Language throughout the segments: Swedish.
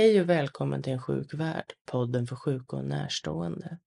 Hej och välkommen till En sjuk värld, podden för sjuka och närstående.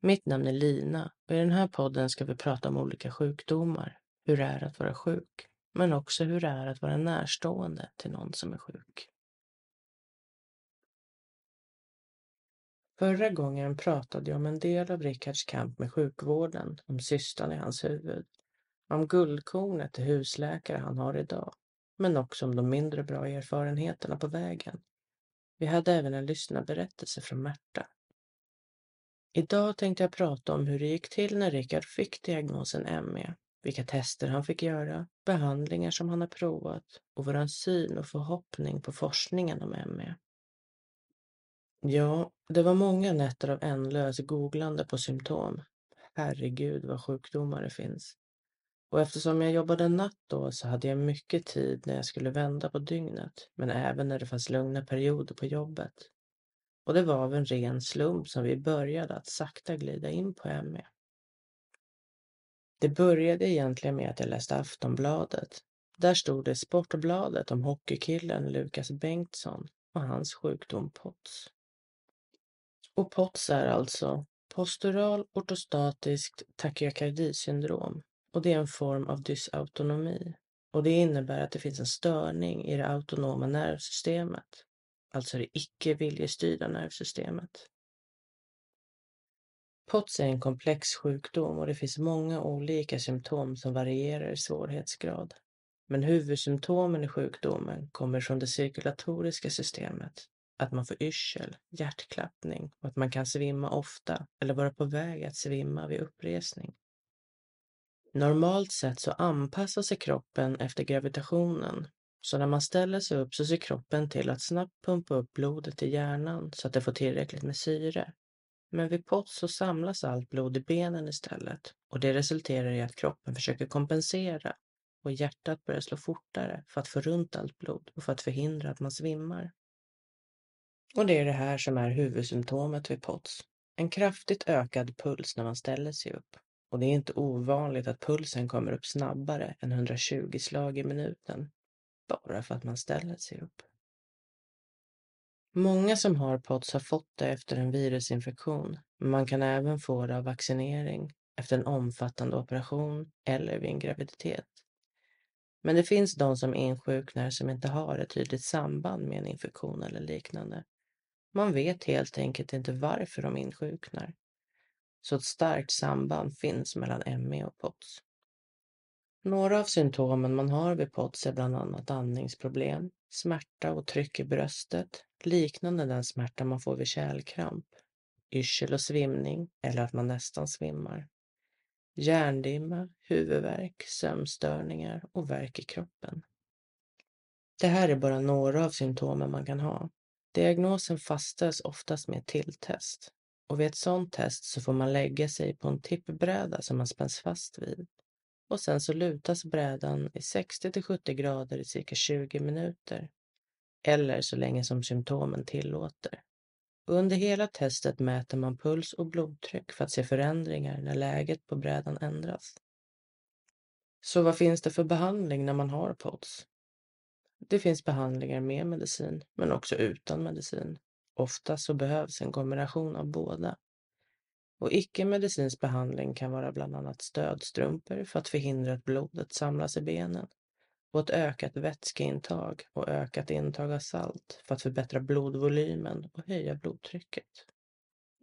Mitt namn är Lina och i den här podden ska vi prata om olika sjukdomar, hur det är att vara sjuk, men också hur det är att vara närstående till någon som är sjuk. Förra gången pratade jag om en del av Rickards kamp med sjukvården, om cystan i hans huvud, om guldkornet till husläkare han har idag, men också om de mindre bra erfarenheterna på vägen. Vi hade även en lyssnarberättelse från Märta. Idag tänkte jag prata om hur det gick till när Rickard fick diagnosen ME, vilka tester han fick göra, behandlingar som han har provat och vår syn och förhoppning på forskningen om ME. Ja, det var många nätter av ändlös googlande på symptom. Herregud vad sjukdomar det finns. Och eftersom jag jobbade natt då så hade jag mycket tid när jag skulle vända på dygnet, men även när det fanns lugna perioder på jobbet. Och det var av en ren slump som vi började att sakta glida in på ME. Det började egentligen med att jag läste Aftonbladet. Där stod det Sportbladet om hockeykillen Lukas Bengtsson och hans sjukdom POTS. Och POTS är alltså postural ortostatiskt tachykardisyndrom och det är en form av dysautonomi. Och det innebär att det finns en störning i det autonoma nervsystemet, alltså det icke viljestyrda nervsystemet. POTS är en komplex sjukdom och det finns många olika symptom som varierar i svårighetsgrad. Men huvudsymptomen i sjukdomen kommer från det cirkulatoriska systemet, att man får yrsel, hjärtklappning och att man kan svimma ofta eller vara på väg att svimma vid uppresning. Normalt sett så anpassar sig kroppen efter gravitationen. Så när man ställer sig upp så ser kroppen till att snabbt pumpa upp blodet till hjärnan så att det får tillräckligt med syre. Men vid POTS så samlas allt blod i benen istället och det resulterar i att kroppen försöker kompensera och hjärtat börjar slå fortare för att få runt allt blod och för att förhindra att man svimmar. Och det är det här som är huvudsymptomet vid POTS. En kraftigt ökad puls när man ställer sig upp och det är inte ovanligt att pulsen kommer upp snabbare än 120 slag i minuten, bara för att man ställer sig upp. Många som har POTS har fått det efter en virusinfektion, men man kan även få det av vaccinering, efter en omfattande operation eller vid en graviditet. Men det finns de som insjuknar som inte har ett tydligt samband med en infektion eller liknande. Man vet helt enkelt inte varför de insjuknar så ett starkt samband finns mellan ME och POTS. Några av symptomen man har vid POTS är bland annat andningsproblem, smärta och tryck i bröstet, liknande den smärta man får vid kärlkramp, yrsel och svimning eller att man nästan svimmar, hjärndimma, huvudvärk, sömnstörningar och värk i kroppen. Det här är bara några av symptomen man kan ha. Diagnosen fastställs oftast med ett tilltest och vid ett sådant test så får man lägga sig på en tippbräda som man spänns fast vid. Och sen så lutas brädan i 60 till 70 grader i cirka 20 minuter. Eller så länge som symptomen tillåter. Under hela testet mäter man puls och blodtryck för att se förändringar när läget på brädan ändras. Så vad finns det för behandling när man har POTS? Det finns behandlingar med medicin, men också utan medicin. Ofta så behövs en kombination av båda. Och icke-medicinsk behandling kan vara bland annat stödstrumpor för att förhindra att blodet samlas i benen och ett ökat vätskeintag och ökat intag av salt för att förbättra blodvolymen och höja blodtrycket.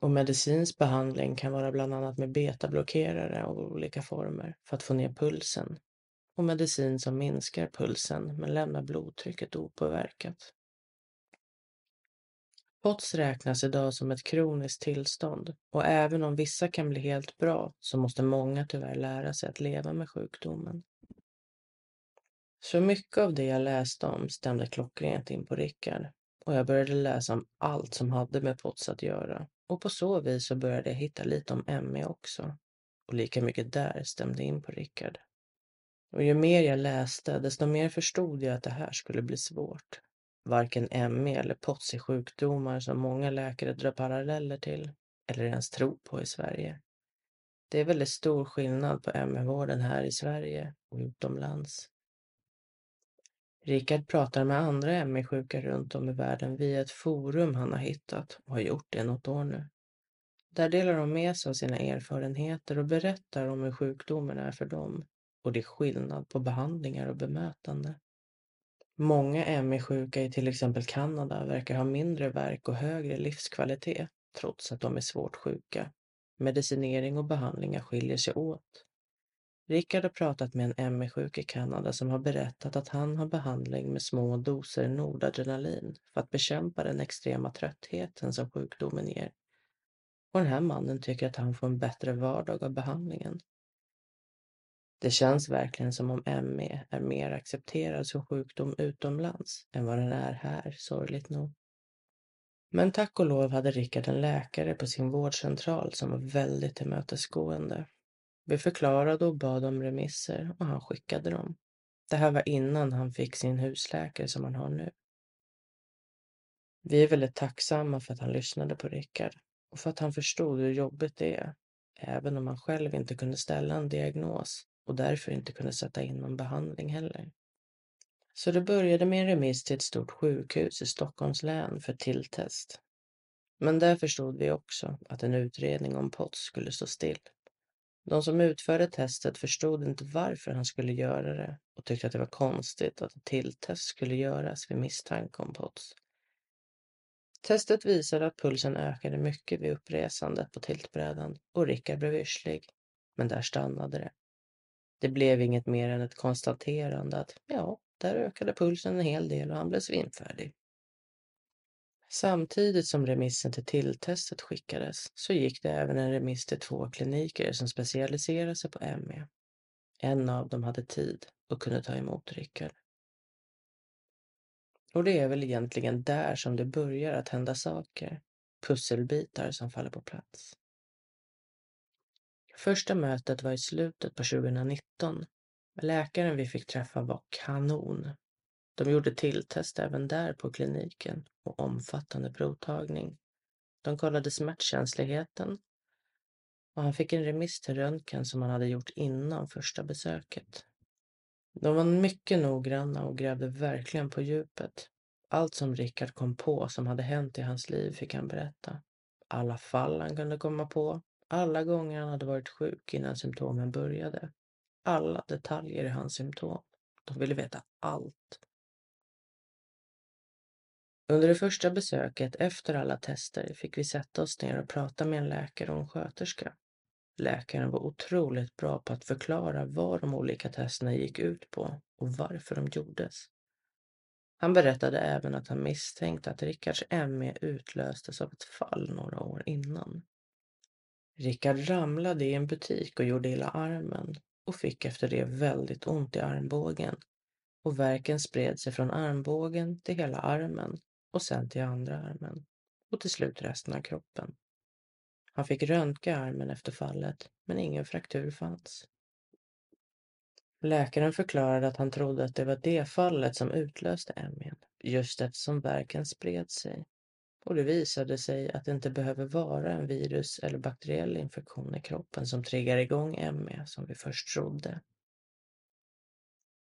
Och medicinsk behandling kan vara bland annat med betablockerare av olika former för att få ner pulsen och medicin som minskar pulsen men lämnar blodtrycket opåverkat. POTS räknas idag som ett kroniskt tillstånd och även om vissa kan bli helt bra så måste många tyvärr lära sig att leva med sjukdomen. Så mycket av det jag läste om stämde klockrent in på Rickard och jag började läsa om allt som hade med POTS att göra och på så vis så började jag hitta lite om ME också. Och lika mycket där stämde in på Rickard. Och ju mer jag läste, desto mer förstod jag att det här skulle bli svårt. Varken ME eller POTS är sjukdomar som många läkare drar paralleller till eller ens tror på i Sverige. Det är väldigt stor skillnad på ME-vården här i Sverige och utomlands. Rickard pratar med andra ME-sjuka runt om i världen via ett forum han har hittat och har gjort det något år nu. Där delar de med sig av sina erfarenheter och berättar om hur sjukdomen är för dem och det är skillnad på behandlingar och bemötande. Många ME-sjuka i till exempel Kanada verkar ha mindre värk och högre livskvalitet trots att de är svårt sjuka. Medicinering och behandlingar skiljer sig åt. Rickard har pratat med en ME-sjuk i Kanada som har berättat att han har behandling med små doser Nordadrenalin för att bekämpa den extrema tröttheten som sjukdomen ger. Och den här mannen tycker att han får en bättre vardag av behandlingen. Det känns verkligen som om ME är mer accepterad som sjukdom utomlands än vad den är här, sorgligt nog. Men tack och lov hade Rickard en läkare på sin vårdcentral som var väldigt tillmötesgående. Vi förklarade och bad om remisser och han skickade dem. Det här var innan han fick sin husläkare som han har nu. Vi är väldigt tacksamma för att han lyssnade på Rickard och för att han förstod hur jobbigt det är, även om han själv inte kunde ställa en diagnos och därför inte kunde sätta in någon behandling heller. Så det började med en remiss till ett stort sjukhus i Stockholms län för tilltest. Men där förstod vi också att en utredning om POTS skulle stå still. De som utförde testet förstod inte varför han skulle göra det och tyckte att det var konstigt att ett tilltest skulle göras vid misstanke om POTS. Testet visade att pulsen ökade mycket vid uppresandet på tiltbrädan och Rickard blev yrslig. Men där stannade det. Det blev inget mer än ett konstaterande att ja, där ökade pulsen en hel del och han blev svimfärdig. Samtidigt som remissen till tilltestet skickades så gick det även en remiss till två kliniker som specialiserade sig på ME. En av dem hade tid och kunde ta emot Rickard. Och det är väl egentligen där som det börjar att hända saker. Pusselbitar som faller på plats. Första mötet var i slutet på 2019. Läkaren vi fick träffa var kanon. De gjorde tilltest även där på kliniken och omfattande provtagning. De kollade smärtkänsligheten och han fick en remiss till röntgen som han hade gjort innan första besöket. De var mycket noggranna och grävde verkligen på djupet. Allt som Rickard kom på som hade hänt i hans liv fick han berätta. Alla fall han kunde komma på, alla gånger han hade varit sjuk innan symptomen började. Alla detaljer i hans symptom. De ville veta allt. Under det första besöket efter alla tester fick vi sätta oss ner och prata med en läkare och en sköterska. Läkaren var otroligt bra på att förklara vad de olika testerna gick ut på och varför de gjordes. Han berättade även att han misstänkte att Rickards ME utlöstes av ett fall några år innan. Rickard ramlade i en butik och gjorde illa armen och fick efter det väldigt ont i armbågen och verken spred sig från armbågen till hela armen och sen till andra armen och till slut resten av kroppen. Han fick röntga armen efter fallet, men ingen fraktur fanns. Läkaren förklarade att han trodde att det var det fallet som utlöste ME, just eftersom verken spred sig. Och det visade sig att det inte behöver vara en virus eller bakteriell infektion i kroppen som triggar igång ME som vi först trodde.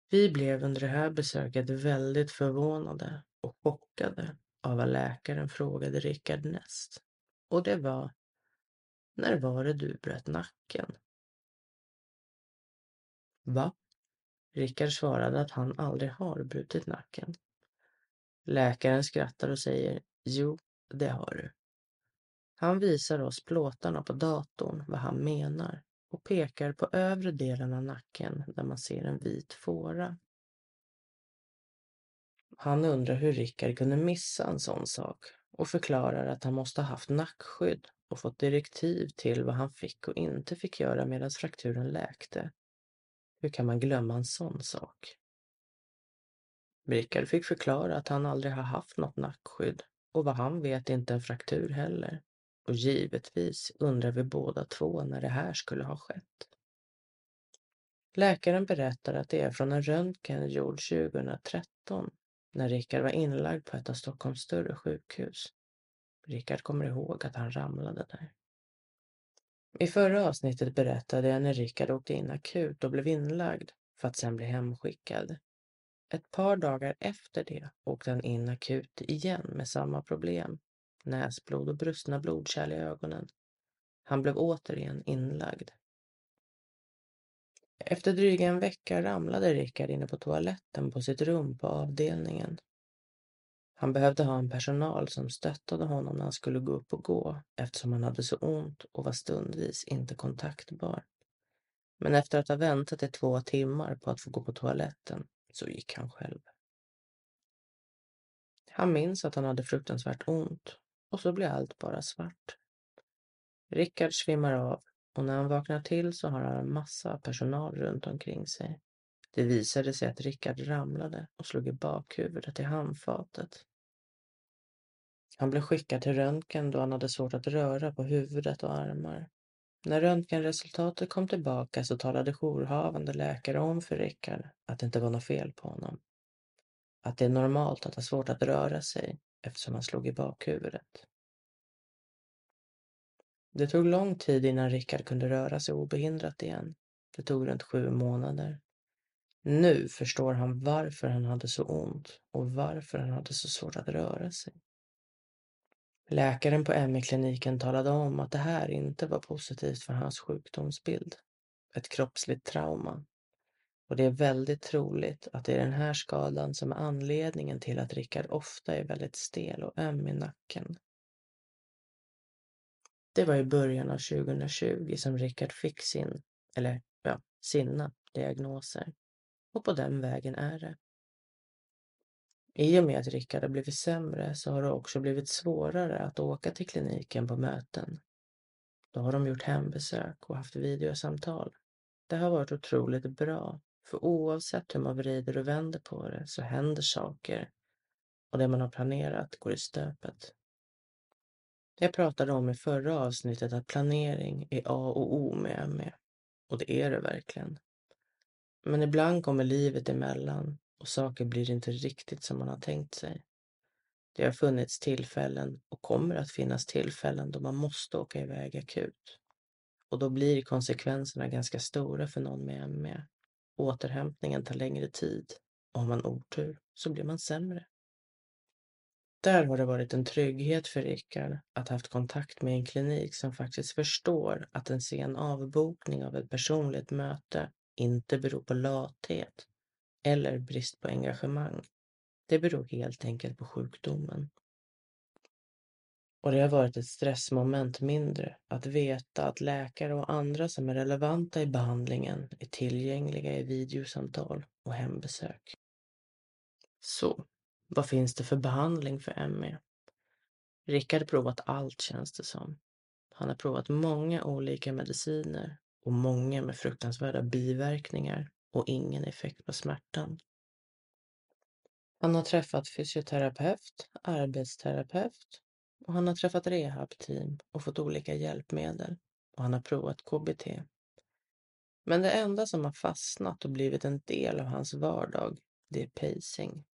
Vi blev under det här besöket väldigt förvånade och chockade av vad läkaren frågade Rickard näst. Och det var, när var det du bröt nacken? Va? Rickard svarade att han aldrig har brutit nacken. Läkaren skrattar och säger, jo, det har du. Han visar oss plåtarna på datorn vad han menar och pekar på övre delen av nacken där man ser en vit fåra. Han undrar hur Rickard kunde missa en sån sak och förklarar att han måste ha haft nackskydd och fått direktiv till vad han fick och inte fick göra medan frakturen läkte. Hur kan man glömma en sån sak? Rickard fick förklara att han aldrig har haft något nackskydd och vad han vet inte en fraktur heller. Och givetvis undrar vi båda två när det här skulle ha skett. Läkaren berättar att det är från en röntgen gjord 2013 när Rickard var inlagd på ett av Stockholms större sjukhus. Rickard kommer ihåg att han ramlade där. I förra avsnittet berättade jag när Rickard åkte in akut och blev inlagd för att sen bli hemskickad. Ett par dagar efter det åkte han in akut igen med samma problem. Näsblod och brustna blodkärl i ögonen. Han blev återigen inlagd. Efter dryga en vecka ramlade Rickard inne på toaletten på sitt rum på avdelningen. Han behövde ha en personal som stöttade honom när han skulle gå upp och gå eftersom han hade så ont och var stundvis inte kontaktbar. Men efter att ha väntat i två timmar på att få gå på toaletten så gick han själv. Han minns att han hade fruktansvärt ont och så blir allt bara svart. Rickard svimmar av och när han vaknar till så har han en massa personal runt omkring sig. Det visade sig att Rickard ramlade och slog i bakhuvudet i handfatet. Han blev skickad till röntgen då han hade svårt att röra på huvudet och armar. När röntgenresultatet kom tillbaka så talade jourhavande läkare om för Rickard att det inte var något fel på honom. Att det är normalt att ha svårt att röra sig eftersom han slog i bakhuvudet. Det tog lång tid innan Rickard kunde röra sig obehindrat igen. Det tog runt sju månader. Nu förstår han varför han hade så ont och varför han hade så svårt att röra sig. Läkaren på ME-kliniken talade om att det här inte var positivt för hans sjukdomsbild. Ett kroppsligt trauma. Och det är väldigt troligt att det är den här skadan som är anledningen till att Rickard ofta är väldigt stel och öm i nacken. Det var i början av 2020 som Rickard fick sin, eller ja, sina diagnoser. Och på den vägen är det. I och med att Rickard har blivit sämre så har det också blivit svårare att åka till kliniken på möten. Då har de gjort hembesök och haft videosamtal. Det har varit otroligt bra, för oavsett hur man vrider och vänder på det så händer saker och det man har planerat går i stöpet. Jag pratade om i förra avsnittet att planering är A och O med ME. Och det är det verkligen. Men ibland kommer livet emellan och saker blir inte riktigt som man har tänkt sig. Det har funnits tillfällen och kommer att finnas tillfällen då man måste åka iväg akut. Och då blir konsekvenserna ganska stora för någon med ME. Återhämtningen tar längre tid och har man otur så blir man sämre. Där har det varit en trygghet för Rickard att ha haft kontakt med en klinik som faktiskt förstår att en sen avbokning av ett personligt möte inte beror på lathet eller brist på engagemang. Det beror helt enkelt på sjukdomen. Och det har varit ett stressmoment mindre att veta att läkare och andra som är relevanta i behandlingen är tillgängliga i videosamtal och hembesök. Så, vad finns det för behandling för ME? Rickard har provat allt känns det som. Han har provat många olika mediciner och många med fruktansvärda biverkningar och ingen effekt på smärtan. Han har träffat fysioterapeut, arbetsterapeut och han har träffat rehabteam och fått olika hjälpmedel och han har provat KBT. Men det enda som har fastnat och blivit en del av hans vardag, det är pacing.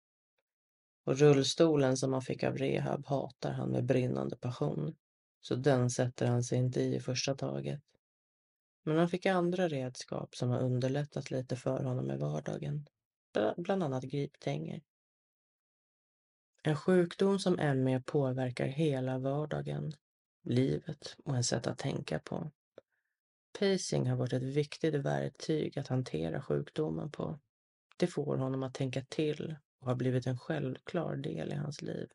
Och rullstolen som han fick av rehab hatar han med brinnande passion. Så den sätter han sig inte i i första taget. Men han fick andra redskap som har underlättat lite för honom i vardagen. Bland annat griptänger. En sjukdom som ME påverkar hela vardagen, livet och en sätt att tänka på. Pacing har varit ett viktigt verktyg att hantera sjukdomen på. Det får honom att tänka till och har blivit en självklar del i hans liv.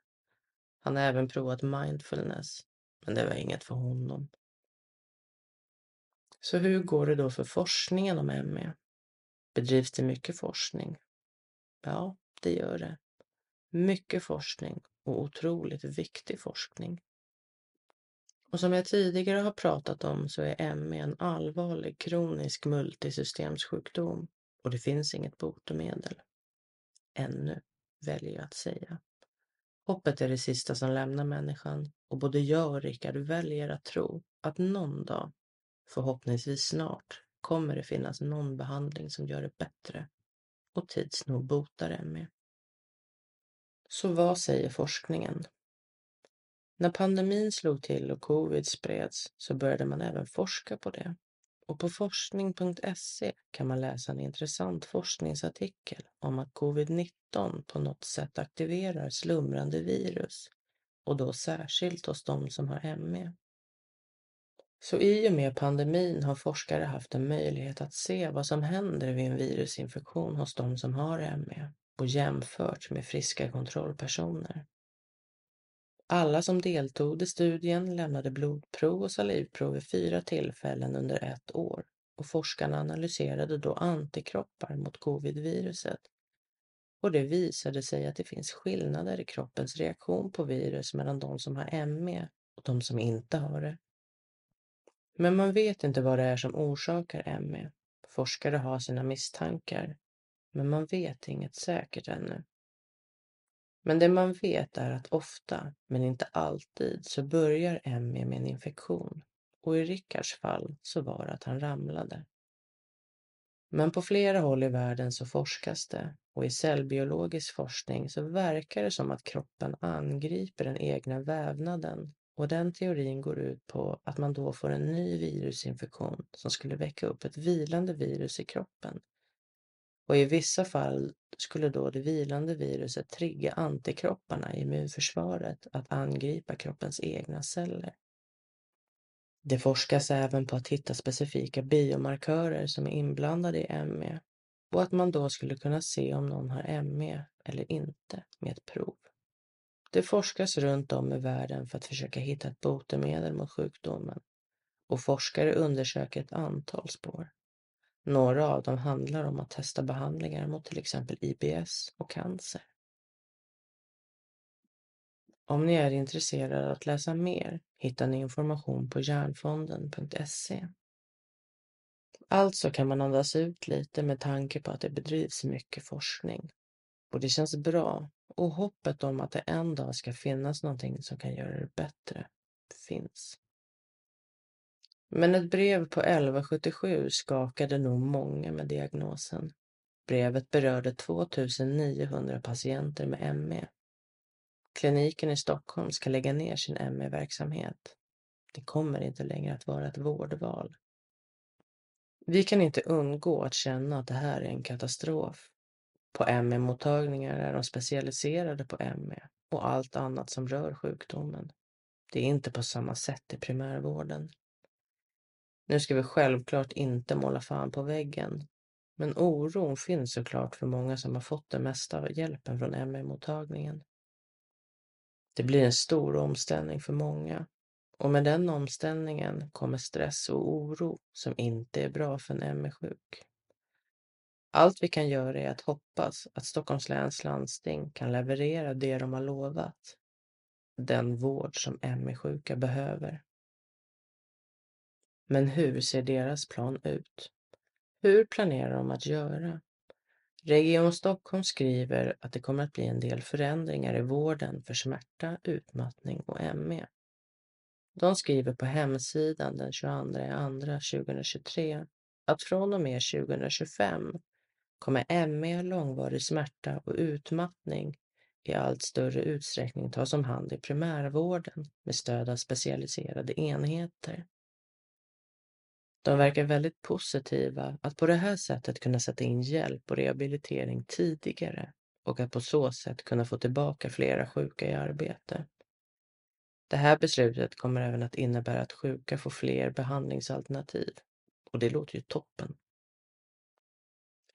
Han har även provat mindfulness, men det var inget för honom. Så hur går det då för forskningen om ME? Bedrivs det mycket forskning? Ja, det gör det. Mycket forskning och otroligt viktig forskning. Och som jag tidigare har pratat om så är ME en allvarlig kronisk multisystemsjukdom och det finns inget botemedel ännu, väljer jag att säga. Hoppet är det sista som lämnar människan och både jag och Rickard väljer att tro att någon dag, förhoppningsvis snart, kommer det finnas någon behandling som gör det bättre och tids nog botar ME. Så vad säger forskningen? När pandemin slog till och covid spreds så började man även forska på det. Och på forskning.se kan man läsa en intressant forskningsartikel om att covid-19 på något sätt aktiverar slumrande virus och då särskilt hos de som har ME. Så i och med pandemin har forskare haft en möjlighet att se vad som händer vid en virusinfektion hos de som har ME och jämfört med friska kontrollpersoner. Alla som deltog i studien lämnade blodprov och salivprov vid fyra tillfällen under ett år och forskarna analyserade då antikroppar mot covid-viruset. Och det visade sig att det finns skillnader i kroppens reaktion på virus mellan de som har ME och de som inte har det. Men man vet inte vad det är som orsakar ME. Forskare har sina misstankar, men man vet inget säkert ännu. Men det man vet är att ofta, men inte alltid, så börjar ME med en infektion. Och i Rickards fall så var det att han ramlade. Men på flera håll i världen så forskas det och i cellbiologisk forskning så verkar det som att kroppen angriper den egna vävnaden och den teorin går ut på att man då får en ny virusinfektion som skulle väcka upp ett vilande virus i kroppen. Och i vissa fall skulle då det vilande viruset trigga antikropparna i immunförsvaret att angripa kroppens egna celler. Det forskas även på att hitta specifika biomarkörer som är inblandade i ME och att man då skulle kunna se om någon har ME eller inte med ett prov. Det forskas runt om i världen för att försöka hitta ett botemedel mot sjukdomen och forskare undersöker ett antal spår. Några av dem handlar om att testa behandlingar mot till exempel IBS och cancer. Om ni är intresserade av att läsa mer hittar ni information på hjärnfonden.se. Alltså kan man andas ut lite med tanke på att det bedrivs mycket forskning. Och det känns bra och hoppet om att det en dag ska finnas någonting som kan göra det bättre finns. Men ett brev på 1177 skakade nog många med diagnosen. Brevet berörde 2900 patienter med ME. Kliniken i Stockholm ska lägga ner sin ME-verksamhet. Det kommer inte längre att vara ett vårdval. Vi kan inte undgå att känna att det här är en katastrof. På ME-mottagningar är de specialiserade på ME och allt annat som rör sjukdomen. Det är inte på samma sätt i primärvården. Nu ska vi självklart inte måla fan på väggen, men oron finns såklart för många som har fått det mesta av hjälpen från ME-mottagningen. Det blir en stor omställning för många och med den omställningen kommer stress och oro som inte är bra för en ME-sjuk. Allt vi kan göra är att hoppas att Stockholms läns landsting kan leverera det de har lovat. Den vård som ME-sjuka behöver. Men hur ser deras plan ut? Hur planerar de att göra? Region Stockholm skriver att det kommer att bli en del förändringar i vården för smärta, utmattning och ME. De skriver på hemsidan den 22 2 2023 att från och med 2025 kommer ME, långvarig smärta och utmattning i allt större utsträckning tas om hand i primärvården med stöd av specialiserade enheter. De verkar väldigt positiva att på det här sättet kunna sätta in hjälp och rehabilitering tidigare och att på så sätt kunna få tillbaka flera sjuka i arbete. Det här beslutet kommer även att innebära att sjuka får fler behandlingsalternativ och det låter ju toppen.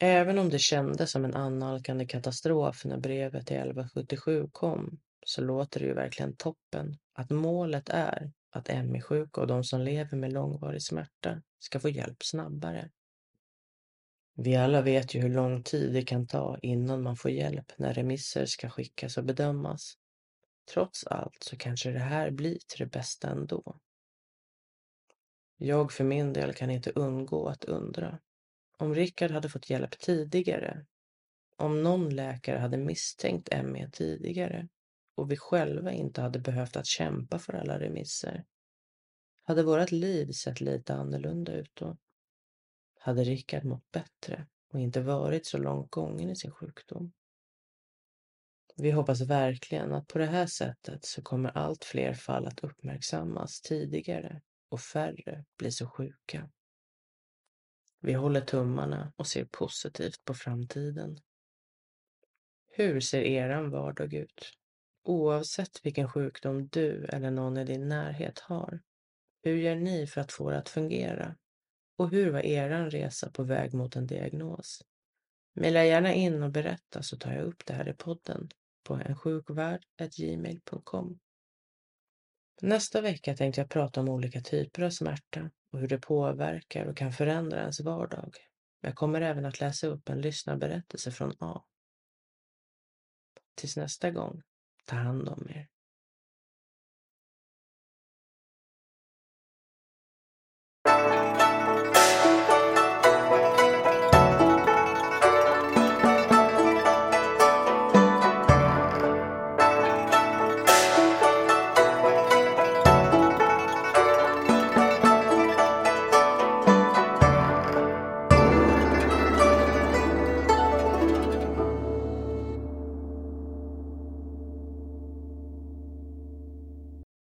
Även om det kändes som en annalkande katastrof när brevet till 1177 kom så låter det ju verkligen toppen att målet är att ME-sjuka och de som lever med långvarig smärta ska få hjälp snabbare. Vi alla vet ju hur lång tid det kan ta innan man får hjälp när remisser ska skickas och bedömas. Trots allt så kanske det här blir till det bästa ändå. Jag för min del kan inte undgå att undra om Rickard hade fått hjälp tidigare, om någon läkare hade misstänkt ME tidigare och vi själva inte hade behövt att kämpa för alla remisser. Hade vårt liv sett lite annorlunda ut då? Hade Rickard mått bättre och inte varit så långt gången i sin sjukdom? Vi hoppas verkligen att på det här sättet så kommer allt fler fall att uppmärksammas tidigare och färre blir så sjuka. Vi håller tummarna och ser positivt på framtiden. Hur ser eran vardag ut? Oavsett vilken sjukdom du eller någon i din närhet har. Hur gör ni för att få det att fungera? Och hur var eran resa på väg mot en diagnos? Mejla gärna in och berätta så tar jag upp det här i podden på ensjukvärld.gmail.com. Nästa vecka tänkte jag prata om olika typer av smärta och hur det påverkar och kan förändra ens vardag. Jag kommer även att läsa upp en lyssnarberättelse från A. Tills nästa gång, ta hand om er.